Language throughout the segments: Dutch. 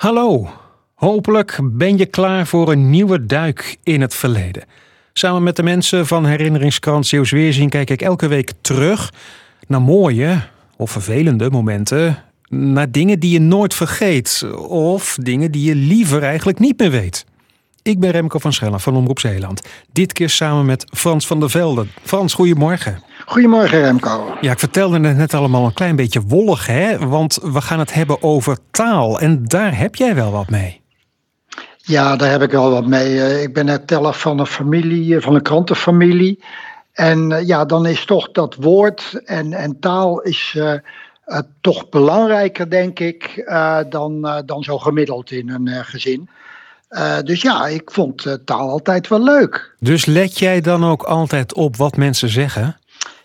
Hallo, hopelijk ben je klaar voor een nieuwe duik in het verleden. Samen met de mensen van Herinneringskrant Zeeuws Weerzien kijk ik elke week terug naar mooie of vervelende momenten. Naar dingen die je nooit vergeet of dingen die je liever eigenlijk niet meer weet. Ik ben Remco van Schellen van Omroep Zeeland. Dit keer samen met Frans van der Velde. Frans, goedemorgen. Goedemorgen Remco. Ja, ik vertelde het net allemaal een klein beetje wollig, hè? Want we gaan het hebben over taal. En daar heb jij wel wat mee. Ja, daar heb ik wel wat mee. Eh, ik ben het teller van een familie, eh, van een krantenfamilie. En eh, ja, dan is toch dat woord en, en taal is uh, uh, toch belangrijker, denk ik, dan, dan zo gemiddeld in een gezin. dus ja, ik vond taal altijd wel leuk. Dus let jij dan ook altijd op wat mensen zeggen?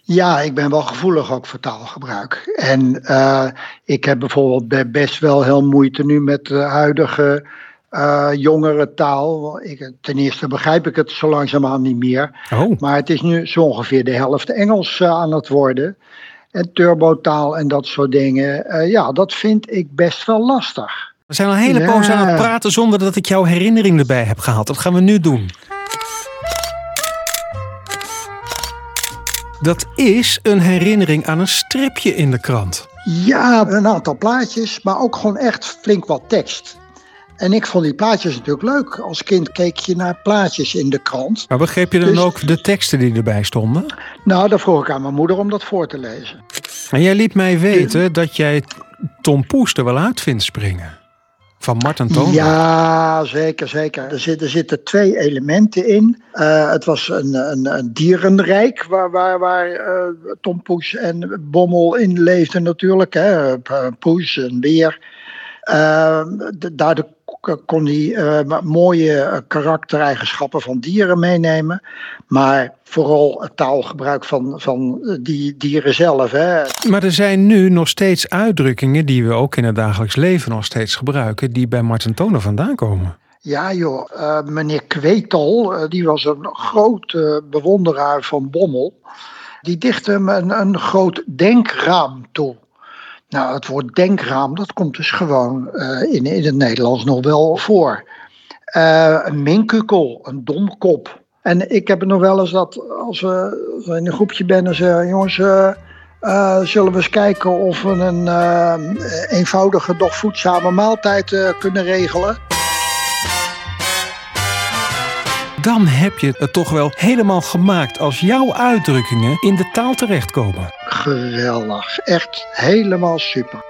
Ja, ik ben wel gevoelig ook voor taalgebruik. En uh, ik heb bijvoorbeeld best wel heel moeite nu met de huidige uh, jongere taal. Ik, ten eerste begrijp ik het zo langzaamaan niet meer. Oh. Maar het is nu zo ongeveer de helft Engels uh, aan het worden. En turbotaal en dat soort dingen. ja, dat vind ik best wel lastig. We zijn al een hele poos aan het praten zonder dat ik jouw herinnering erbij heb gehaald. Dat gaan we nu doen. Dat is een herinnering aan een stripje in de krant. Ja, een aantal plaatjes, maar ook gewoon echt flink wat tekst. En ik vond die plaatjes natuurlijk leuk. Als kind keek je naar plaatjes in de krant. Maar begreep je dan dus, ook de teksten die erbij stonden? Nou, dan vroeg ik aan mijn moeder om dat voor te lezen. En jij liet mij weten dat jij Tom Poes er wel uit vindt springen. Van Martin Toon? Ja, zeker, zeker. Er zitten, er zitten twee elementen in. Uh, het was een, een, een, dierenrijk waar, waar, waar uh, Tom Poes en Bommel in leefden natuurlijk. Hè. Poes, een beer. Uh, daardoor kon hij uh, mooie karaktereigenschappen van dieren meenemen. Maar vooral het taalgebruik van, van die dieren zelf. Hè. Maar er zijn nu nog steeds uitdrukkingen die we ook in het dagelijks leven nog steeds gebruiken, die bij Martin Toner vandaan komen. Ja joh, uh, meneer Kwetel, uh, die was een grote bewonderaar van Bommel. Die dichtte hem een, een groot denkraam toe. Nou, het woord denkraam, dat komt dus gewoon uh, in, in het Nederlands nog wel voor. Uh, een minkukel, een domkop. En ik heb het nog wel eens dat als we in een groepje ben en zeggen: jongens, uh, zullen we eens kijken of we een eenvoudige, doch voedzame maaltijd kunnen regelen? dan heb je het toch wel helemaal gemaakt als jouw uitdrukkingen in de taal terechtkomen. Geweldig, echt helemaal super.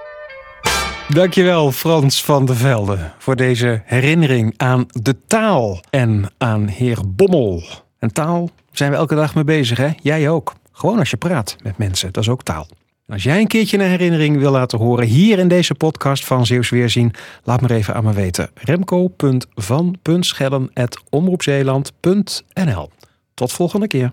Dankjewel Frans van der Velde voor deze herinnering aan de taal en aan heer Bommel. En taal zijn we elke dag mee bezig hè, jij ook. Gewoon als je praat met mensen, dat is ook taal. Als jij een keertje een herinnering wil laten horen hier in deze podcast van Zeeuws Weerzien, laat me even aan me weten. remco.van.schellen.omroepzeeland.nl Tot volgende keer.